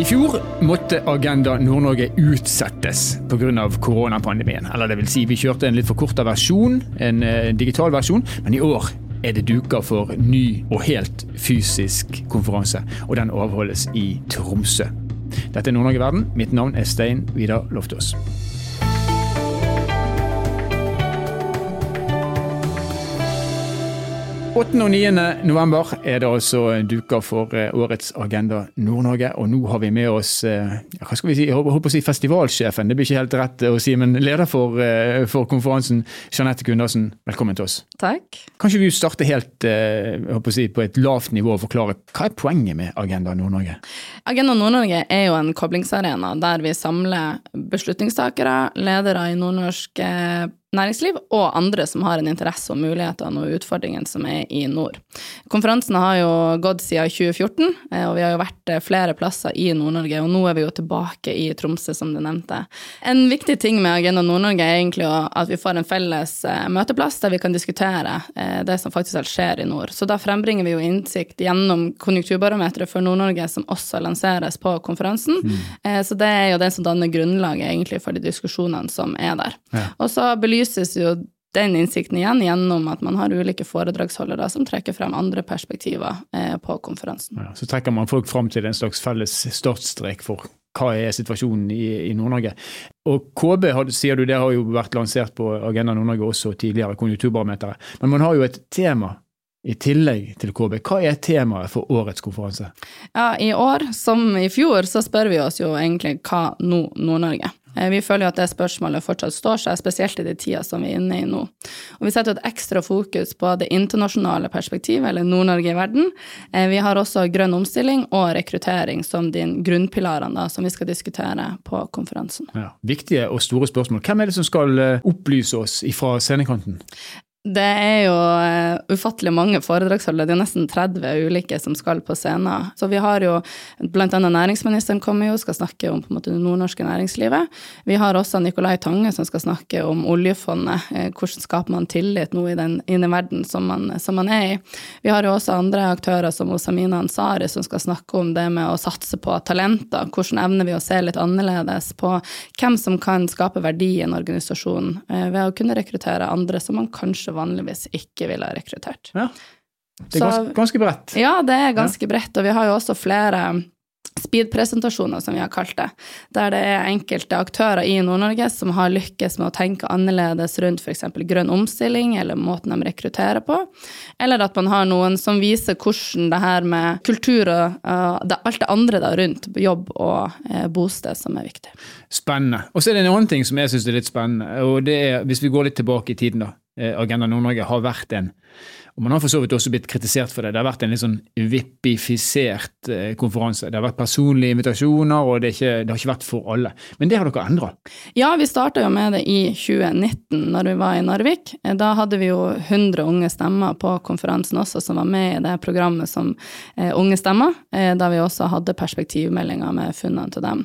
I fjor måtte Agenda Nord-Norge utsettes pga. koronapandemien. Eller det vil si, vi kjørte en litt forkorta versjon, en eh, digital versjon, men i år er det duka for ny og helt fysisk konferanse. Og den avholdes i Tromsø. Dette er Nord-Norge verden. Mitt navn er Stein Vidar Loftaas. 8. og 9. november er det altså duka for eh, årets Agenda Nord-Norge. Og nå har vi med oss eh, hva skal vi si, jeg håper å si festivalsjefen, det blir ikke helt rett å si, men leder for, eh, for konferansen, Jeanette Gundersen. Velkommen til oss. Takk. Kanskje vi starter helt jeg håper å si, på et lavt nivå og forklare hva er poenget med Agenda Nord-Norge? Agenda Nord-Norge er jo en koblingsarena der vi samler beslutningstakere, ledere i nordnorsk næringsliv og andre som har en interesse og mulighetene og utfordringene som er i nord. Konferansen har jo gått siden 2014, eh, og vi har jo vært eh, flere plasser i Nord-Norge, og nå er vi jo tilbake i Tromsø, som du nevnte. En viktig ting med Agenda Nord-Norge er egentlig at vi får en felles eh, møteplass der vi kan diskutere det som faktisk skjer i nord. Så da frembringer vi jo innsikt gjennom konjunkturbarometeret for Nord-Norge, som også lanseres på konferansen. Mm. Så det er jo det som danner grunnlaget egentlig for de diskusjonene som er der. Ja. Og så belyser belyses jo den innsikten igjen gjennom at man har ulike foredragsholdere som trekker frem andre perspektiver eh, på konferansen. Ja, så trekker man folk frem til en slags felles startstrek for hva er situasjonen i, i Nord-Norge. Og KB sier du, det har jo vært lansert på Agenda Nord-Norge også tidligere, konjunkturbarometeret. Men man har jo et tema i tillegg til KB. Hva er temaet for årets konferanse? Ja, I år, som i fjor, så spør vi oss jo egentlig hva nå Nord-Norge? Eh, vi føler jo at det spørsmålet fortsatt står seg, spesielt i de tida som vi er inne i nå. Og vi setter et ekstra fokus på det internasjonale perspektivet, eller Nord-Norge i verden. Eh, vi har også grønn omstilling og rekruttering som de grunnpilarene som vi skal diskutere på konferansen. Ja, viktige og store spørsmål. Hvem er det som skal eh, opplyse oss fra scenekanten? Det er jo uh, ufattelig mange foredragsholdere. Det er nesten 30 ulike som skal på scenen. Så vi har jo blant annet næringsministeren kommer jo, og skal snakke om på en måte det nordnorske næringslivet. Vi har også Nicolai Tange som skal snakke om oljefondet. Uh, hvordan skaper man tillit nå i den, i den verden som man, som man, er i. Vi har jo også andre aktører som Osamina Ansari som skal snakke om det med å satse på talenter. Hvordan evner vi å se litt annerledes på hvem som kan skape verdi i en organisasjon uh, ved å kunne rekruttere andre som man kanskje kanskje vanligvis ikke ville ha rekruttert. Ja. Det er ganske, ganske bredt. Ja, det er ganske ja. bredt. Og vi har jo også flere speed-presentasjoner, som vi har kalt det, der det er enkelte aktører i Nord-Norge som har lykkes med å tenke annerledes rundt f.eks. grønn omstilling eller måten de rekrutterer på, eller at man har noen som viser hvordan det her med kultur og uh, det, alt det andre da rundt jobb og uh, bosted som er viktig. Spennende. Og så er det en annen ting som jeg syns er litt spennende, og det er hvis vi går litt tilbake i tiden, da. Eh, Agenda Nord-Norge har vært en og Man har for så vidt også blitt kritisert for det. Det har vært en litt sånn vippifisert eh, konferanse. Det har vært personlige invitasjoner, og det, ikke, det har ikke vært for alle. Men det har dere endra? Ja, vi starta jo med det i 2019, når vi var i Narvik. Eh, da hadde vi jo 100 unge stemmer på konferansen også, som var med i det programmet som Unge stemmer, da vi også hadde perspektivmeldinger med funnene til dem.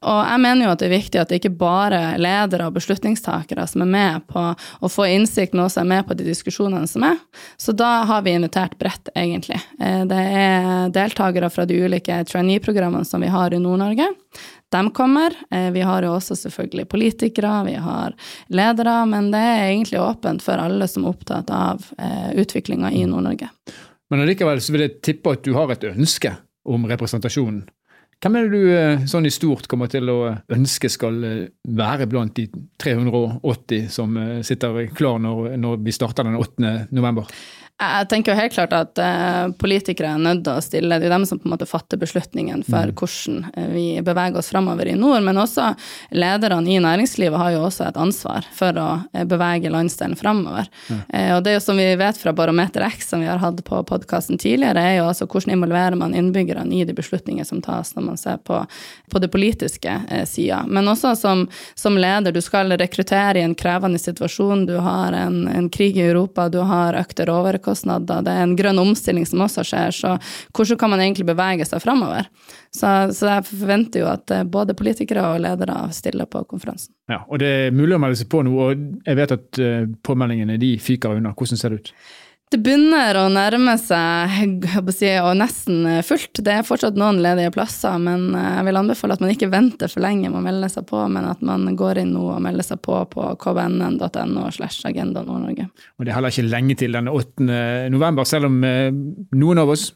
Og jeg mener jo at det er viktig at det ikke bare er ledere og beslutningstakere som er med på å få innsikt, men også er med på de diskusjonene som er. Så da har vi invitert bredt, egentlig. Eh, det er deltakere fra de ulike trainee-programmene som vi har i Nord-Norge. De kommer. Eh, vi har jo også selvfølgelig politikere, vi har ledere, men det er egentlig åpent for alle som er opptatt av eh, utviklinga i Nord-Norge. Men allikevel så vil jeg tippe at du har et ønske om representasjonen. Hvem er det du sånn i stort kommer til å ønske skal være blant de 380 som sitter klar når, når vi starter den 8. november? Jeg tenker jo helt klart at uh, politikere er nødt til å stille, det er jo dem som på en måte fatter beslutningen for mm. hvordan uh, vi beveger oss framover i nord. Men også lederne i næringslivet har jo også et ansvar for å uh, bevege landsdelen framover. Mm. og det er jo som vi vet fra Barometer X, som vi har hatt på podkasten tidligere, er jo altså hvordan involverer man innbyggerne i de beslutninger som tas når man ser på, på det politiske uh, sida. Men også som, som, leder, du skal rekruttere i en krevende situasjon, du har en, en krig i Europa, du har økte råvarekostnader kostnader, det er en grønn omstilling som også skjer, så hvordan kan man egentlig bevege seg framover? Så, så, jeg forventer jo at eh, både politikere og ledere stiller på konferansen. Ja, og det er mulig å melde seg på nå, og jeg vet at uh, påmeldingene de fyker unna. Hvordan ser det ut? Det begynner å nærme seg si, og nesten fullt. Det er fortsatt noen ledige plasser, men eh, jeg vil anbefale at man ikke venter for lenge med å melde seg på, men at man går inn nå og melder seg på på kvnn.no slash Agenda Nord-Norge. Og Det er heller ikke lenge til den 8. november, selv om eh, noen av oss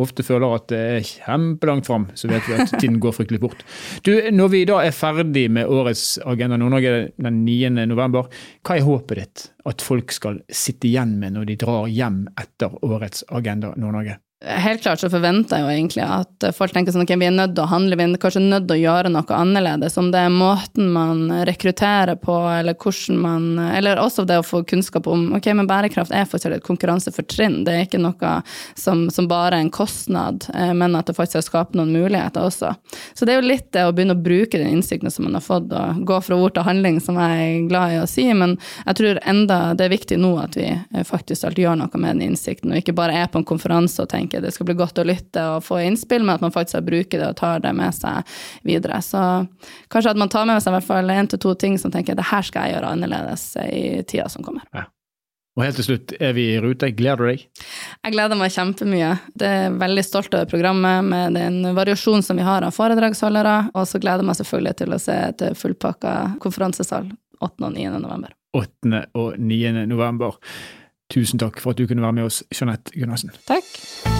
ofte føler at det er kjempelangt fram, så vet vi at tiden går fryktelig fort. Du, Når vi da er ferdig med årets Agenda Nord-Norge den 9. november, hva er håpet ditt at folk skal sitte igjen med når de drar hjem etter årets Agenda Nord-Norge? Helt klart så forventer jeg jo egentlig at folk tenker sånn ok, vi er nødt til å handle, vi er kanskje nødt til å gjøre noe annerledes. Om det er måten man rekrutterer på, eller hvordan man Eller også det å få kunnskap om ok, men bærekraft er faktisk et konkurransefortrinn. Det er ikke noe som, som bare er en kostnad, eh, men at det faktisk skapt noen muligheter også. Så det er jo litt det å begynne å bruke den innsikten som man har fått, og gå fra ord til handling, som jeg er glad i å si. Men jeg tror enda det er viktig nå at vi eh, faktisk alltid gjør noe med den innsikten, og ikke bare er på en konferanse og tenker tenker det skal bli godt å lytte og få innspill, men at man faktisk bruker det og tar det med seg videre. Så kanskje at man tar med seg i hvert fall én til to ting som tenker det her skal jeg gjøre annerledes i tida som kommer. Ja. Og helt til slutt, er vi i rute? Gleder du deg? Jeg gleder meg kjempemye. Det er veldig stolt over programmet med den variasjonen som vi har av foredragsholdere, og så gleder jeg meg selvfølgelig til å se et fullpakka konferansesal 8. og 9. november. 8. og 9. november. Tusen takk for at du kunne være med oss, Jeanette Gunnarsen. Takk.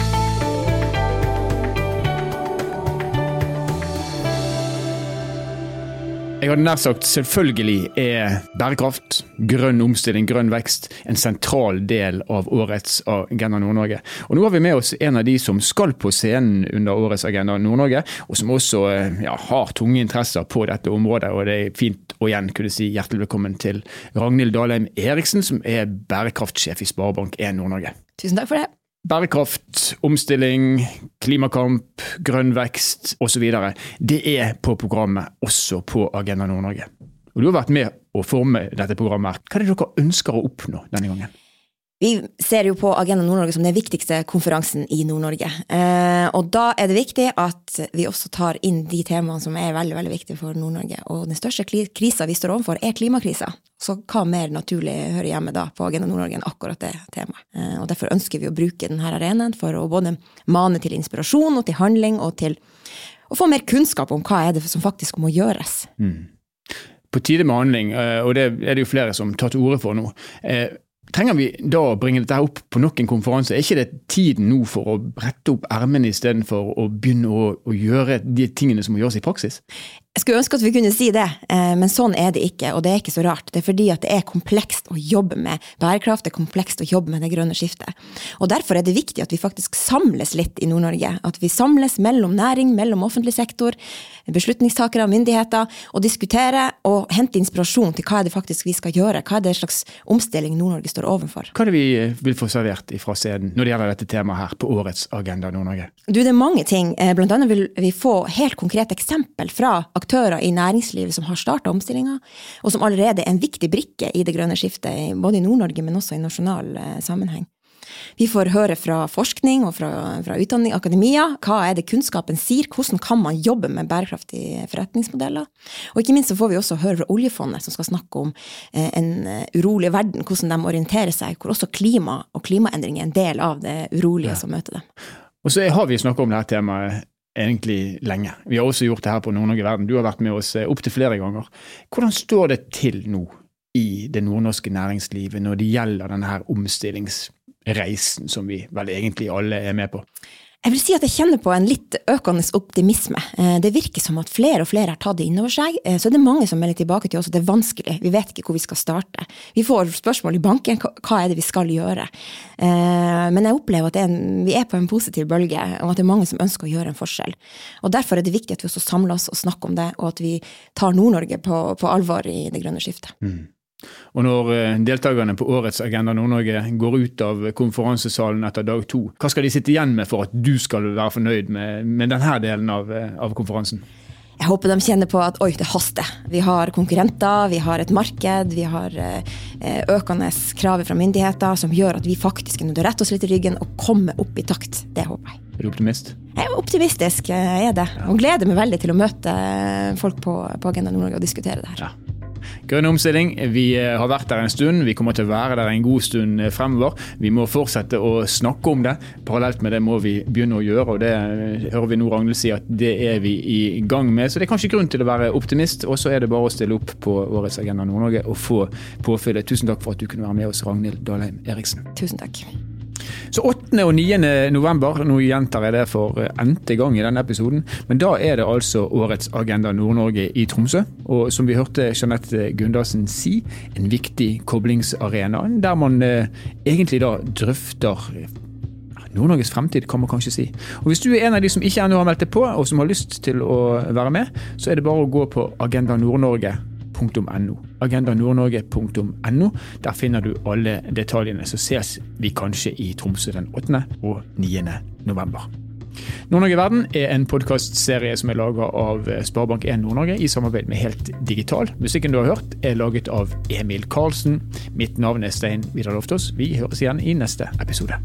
Jeg hadde nær sagt selvfølgelig er bærekraft, grønn omstilling, grønn vekst en sentral del av årets Agenda Nord-Norge. Og Nå har vi med oss en av de som skal på scenen under årets Agenda Nord-Norge, og som også ja, har tunge interesser på dette området. og Det er fint å igjen kunne si hjertelig velkommen til Ragnhild Dalheim Eriksen, som er bærekraftsjef i Sparebank1 Nord-Norge. Tusen takk for det. Bærekraft, omstilling, klimakamp, grønn vekst osv. Det er på programmet også på Agenda Nord-Norge. Og Du har vært med å forme dette programmet. Hva er det dere ønsker å oppnå denne gangen? Vi ser jo på Agenda Nord-Norge som den viktigste konferansen i Nord-Norge. Eh, og da er det viktig at vi også tar inn de temaene som er veldig veldig viktige for Nord-Norge. Og den største krisa vi står overfor, er klimakrisa. Så hva mer naturlig hører hjemme da på Agenda Nord-Norge enn akkurat det temaet. Eh, og derfor ønsker vi å bruke denne arenaen for å både mane til inspirasjon og til handling, og til å få mer kunnskap om hva er det som faktisk må gjøres. Mm. På tide med handling, eh, og det er det jo flere som tar til orde for nå. Trenger vi da å bringe dette opp på nok en konferanse? Er ikke det tiden nå for å brette opp ermene istedenfor å begynne å, å, gjøre de tingene som må gjøres i praksis? Jeg skulle ønske at vi kunne si det, eh, men sånn er det ikke. Og det er ikke så rart. Det er fordi at det er komplekst å jobbe med bærekraft, det er komplekst å jobbe med det grønne skiftet. Og derfor er det viktig at vi faktisk samles litt i Nord-Norge. At vi samles mellom næring, mellom offentlig sektor, beslutningstakere og myndigheter, og diskutere og hente inspirasjon til hva er det faktisk vi skal gjøre. Hva er det slags omstilling Nord-Norge står overfor. Hva er det vi vil få servert fra scenen når det gjelder dette temaet her på årets Agenda Nord-Norge? Du, Det er mange ting. Eh, blant annet vil vi få helt konkrete eksempel fra aktører aktører i næringslivet som har starta omstillinga, og som allerede er en viktig brikke i det grønne skiftet, både i Nord-Norge, men også i nasjonal eh, sammenheng. Vi får høre fra forskning og fra, fra, utdanning, akademia, hva er det kunnskapen sier, hvordan kan man jobbe med bærekraftige forretningsmodeller. Og ikke minst så får vi også høre fra oljefondet, som skal snakke om eh, en eh, urolig verden, hvordan de orienterer seg, hvor også klima og klimaendring er en del av det urolige ja. som møter dem. Og så har vi snakket om dette temaet egentlig lenge. Vi har også gjort det her på Nord-Norge Verden. Du har vært med oss eh, opptil flere ganger. Hvordan står det til nå i det nordnorske næringslivet når det gjelder denne her omstillingsreisen som vi vel egentlig alle er med på? Jeg vil si at jeg kjenner på en litt økende optimisme. Eh, det virker som at flere og flere har tatt det inn over seg. Eh, så det er mange som melder tilbake til oss at det er vanskelig, vi vet ikke hvor vi skal starte. Vi får spørsmål i banken hva er det vi skal gjøre. Eh, men jeg opplever at er vi er på en positiv bølge, og at det er mange som ønsker å gjøre en forskjell. Og Derfor er det viktig at vi også samler oss og snakker om det, og at vi tar Nord-Norge på, på alvor i det grønne skiftet. Mm. Og når eh, deltakerne på årets Agenda Nord-Norge går ut av konferansesalen etter dag to, hva skal de sitte igjen med for at du skal være fornøyd med, med denne delen av, eh, av konferansen? Jeg håper de kjenner på at oi, det haster. Vi har konkurrenter, vi har et marked, vi har eh, økende krav fra myndigheter som gjør at vi faktisk er nødt til å rette oss litt i ryggen og komme opp i takt. Det håper jeg. Er du optimist? Jeg er optimistisk, jeg er det. Og gleder meg veldig til å møte folk på, på Agenda Nord-Norge og diskutere det her. Ja. Grønn omstilling, vi eh, har vært der en stund. Vi kommer til å være der en god stund eh, fremover. Vi må fortsette å snakke om det. Parallelt med det må vi begynne å gjøre, og det eh, hører vi nå Ragnhild si at det er vi i gang med. Så det er kanskje grunn til å være optimist, og så er det bare å stille opp på årets Agenda Nord-Norge og få påfyllet. Tusen takk for at du kunne være med oss, Ragnhild Dalheim Eriksen. Tusen takk. Så 8. og 9. november, nå gjentar jeg det for n-te gang i denne episoden, men da er det altså årets Agenda Nord-Norge i Tromsø. Og som vi hørte Jeanette Gundersen si, en viktig koblingsarena der man eh, egentlig da drøfter Nord-Norges fremtid, kan man kanskje si. Og Hvis du er en av de som ikke ennå har meldt deg på, og som har lyst til å være med, så er det bare å gå på Agenda Nord-Norge agendanordnorge.no. Agendanordnorge.no. Der finner du alle detaljene. Så ses vi kanskje i Tromsø den 8. og 9. november. Nord-Norge Verden er en podkastserie som er laga av Sparebank1 Nord-Norge i samarbeid med Helt Digital. Musikken du har hørt er laget av Emil Karlsen. Mitt navn er Stein Vidar Loftaas. Vi høres igjen i neste episode.